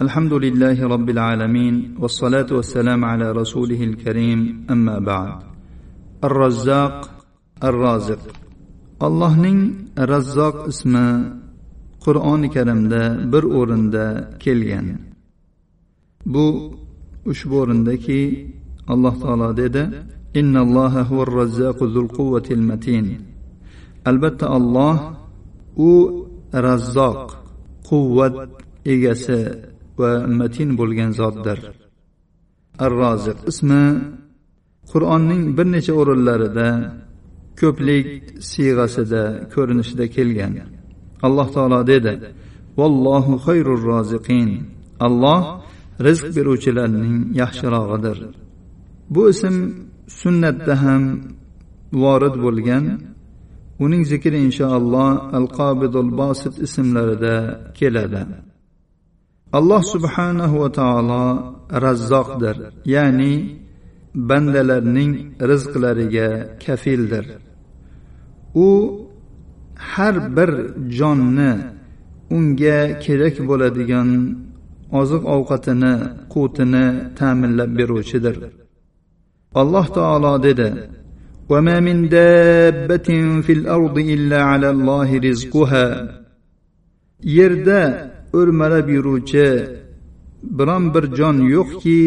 الحمد لله رب العالمين والصلاة والسلام على رسوله الكريم أما بعد الرزاق الرازق الله نين رزاق اسمه qur'oni karimda bir o'rinda kelgan bu ushbu o'rindaki alloh taolo dedi innalloha huvar razzaqu zul quvvatil matin albatta alloh u razzoq quvvat egasi va matin bo'lgan zotdir. Ar roziq ismi qur'onning bir necha o'rinlarida ko'plik siyg'asida ko'rinishida kelgan. Alloh taolo dedi vallohu xayrur roziqin. Alloh rizq beruvchilarning yaxshirog'idir. Bu ism sunnatda ham vorid bo'lgan. Uning zikri inshaalloh al qobidul bosit ismlarida keladi. alloh subhanahu va taolo razzoqdir ya'ni bandalarning rizqlariga kafildir u har bir jonni unga kerak bo'ladigan oziq ovqatini qutini ta'minlab beruvchidir alloh taolo dedi وما من دابة في الأرض إلا على الله رزقها yerda o'rmalab yuruvchi biron bir jon yo'qki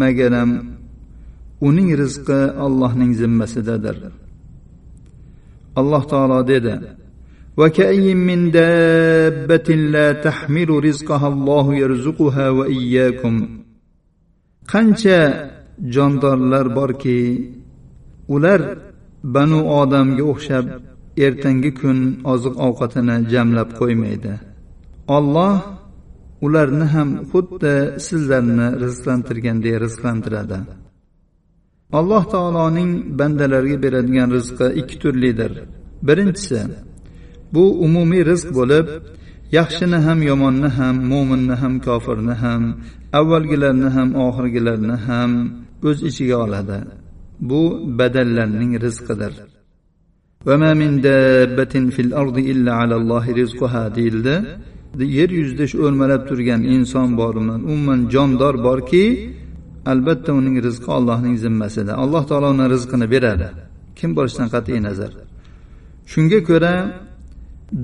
magaram uning rizqi allohning zimmasidadir alloh taolo dedi وكأي من دابة لا تحمل رزقها الله يرزقها وإياكم qancha jondorlar borki ular banu odamga o'xshab ertangi kun oziq ovqatini jamlab qo'ymaydi olloh ularni ham xuddi sizlarni rizqlantirgandek rizqlantiradi alloh taoloning bandalarga beradigan rizqi ikki turlidir birinchisi bu umumiy rizq bo'lib yaxshini ham yomonni ham mo'minni ham kofirni ham avvalgilarni ham oxirgilarni ham o'z ichiga oladi bu badallarning rizqidir وما من دابة في الأرض إلا على الله رزقها deyildi Yer yuzida shu o'rmalab turgan inson bormi umuman jondor borki albatta uning rizqi allohning zimmasida. Alloh taolo uni rizqini beradi. Kim bo'lishidan qat'iy nazar? Shunga ko'ra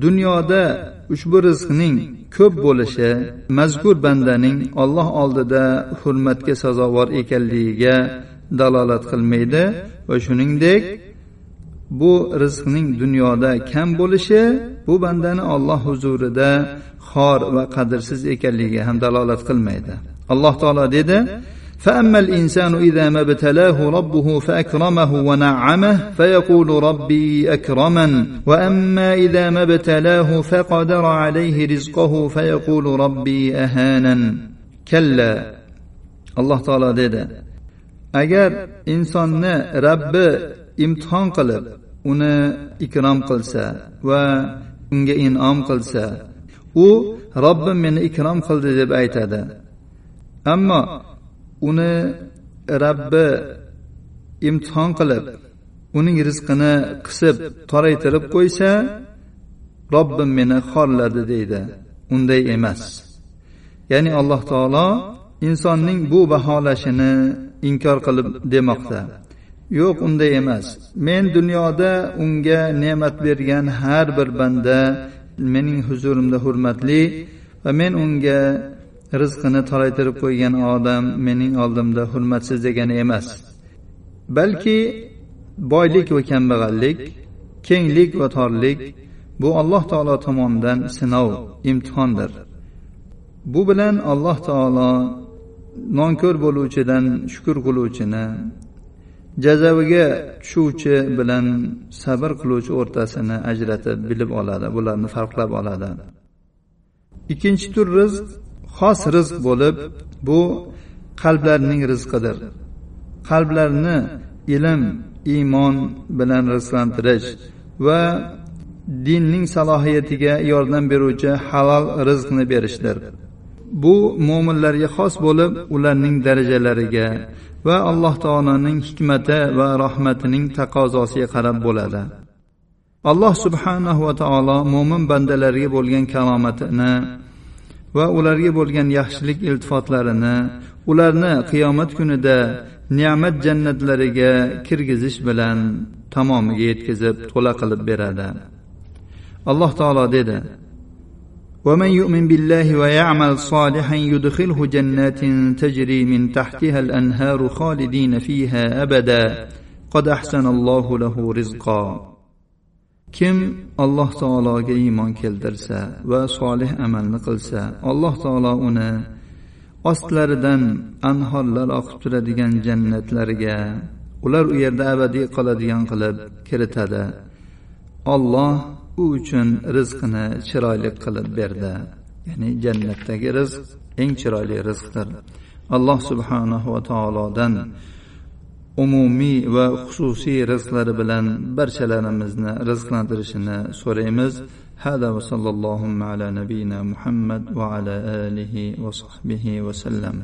dunyoda ushbu rizqning ko'p bo'lishi mazkur bandaning olloh oldida hurmatga sazovor ekanligiga dalolat qilmaydi va shuningdek bu rizqning dunyoda kam bo'lishi bu bandani olloh huzurida xor va qadrsiz ekanligiga ham dalolat qilmaydi alloh taolo dedi فأما الإنسان إذا ما ابتلاه ربه فأكرمه ونعمه فيقول ربي أكرمن وأما إذا ما ابتلاه فقدر عليه رزقه فيقول ربي أهانن كلا الله تعالى dedi agar insonni rabbi imtihon qilib uni ikrom qilsa va unga inom qilsa u robbim meni ikrom qildi deb aytadi. Ammo uni rabbi imtihon qilib uning rizqini qisib toraytirib qo'ysa robbim meni xorladi deydi. Unday emas. Ya'ni alloh taolo insonning bu baholashini inkor qilib demoqda. Yo'q unday emas. Men dunyoda unga ne'mat bergan har bir banda mening huzurimda hurmatli va men unga rizqini toraytirib qo'ygan odam mening oldimda hurmatsiz degani emas. Balki boylik va kambag'allik kenglik va torlik bu alloh taolo tomonidan sinov imtihondir. Bu bilan alloh taolo nonko'r bo'luvchidan shukur qiluvchini jazoviga tushuvchi bilan sabr qiluvchi o'rtasini ajratib bilib oladi bularni farqlab oladi. Ikkinchi tur rizq xos rizq bo'lib bu qalblarning rizqidir. Qalblarni ilm iymon bilan rizqlantirish va dinning salohiyatiga yordam beruvchi halol rizqni berishdir. Bu mo'minlarga xos bo'lib ularning darajalariga va alloh taoloning hikmati va rahmatining taqozosiga qarab bo'ladi. Alloh subhanahu va taolo mo'min bandalarga bo'lgan kalomatini va ularga bo'lgan yaxshilik iltifotlarini ularni qiyomat kunida ne'mat jannatlariga kirgizish bilan tamomiga yetkazib to'la qilib beradi. Alloh taolo dedi ومن يؤمن بالله ويعمل صالحا يدخله جنات تجري من تحتها الانهار خالدين فيها ابدا قد احسن الله له رزقا kim alloh taologa iymon keltirsa va solih amalni qilsa alloh taolo uni ostlaridan anhorlar oqib turadigan jannatlariga ular u yerda abadiy qoladigan qilib kiritadi olloh u uchun rizqini chiroyli qilib berdi ya'ni jannatdagi rizq eng chiroyli rizqdir alloh subhanahu va taolodan umumiy va xususiy rizqlari bilan barchalarimizni rizqlantirishini so'raymiz هذا وصلى اللهم على نبينا محمد وعلى اله وصحبه وسلم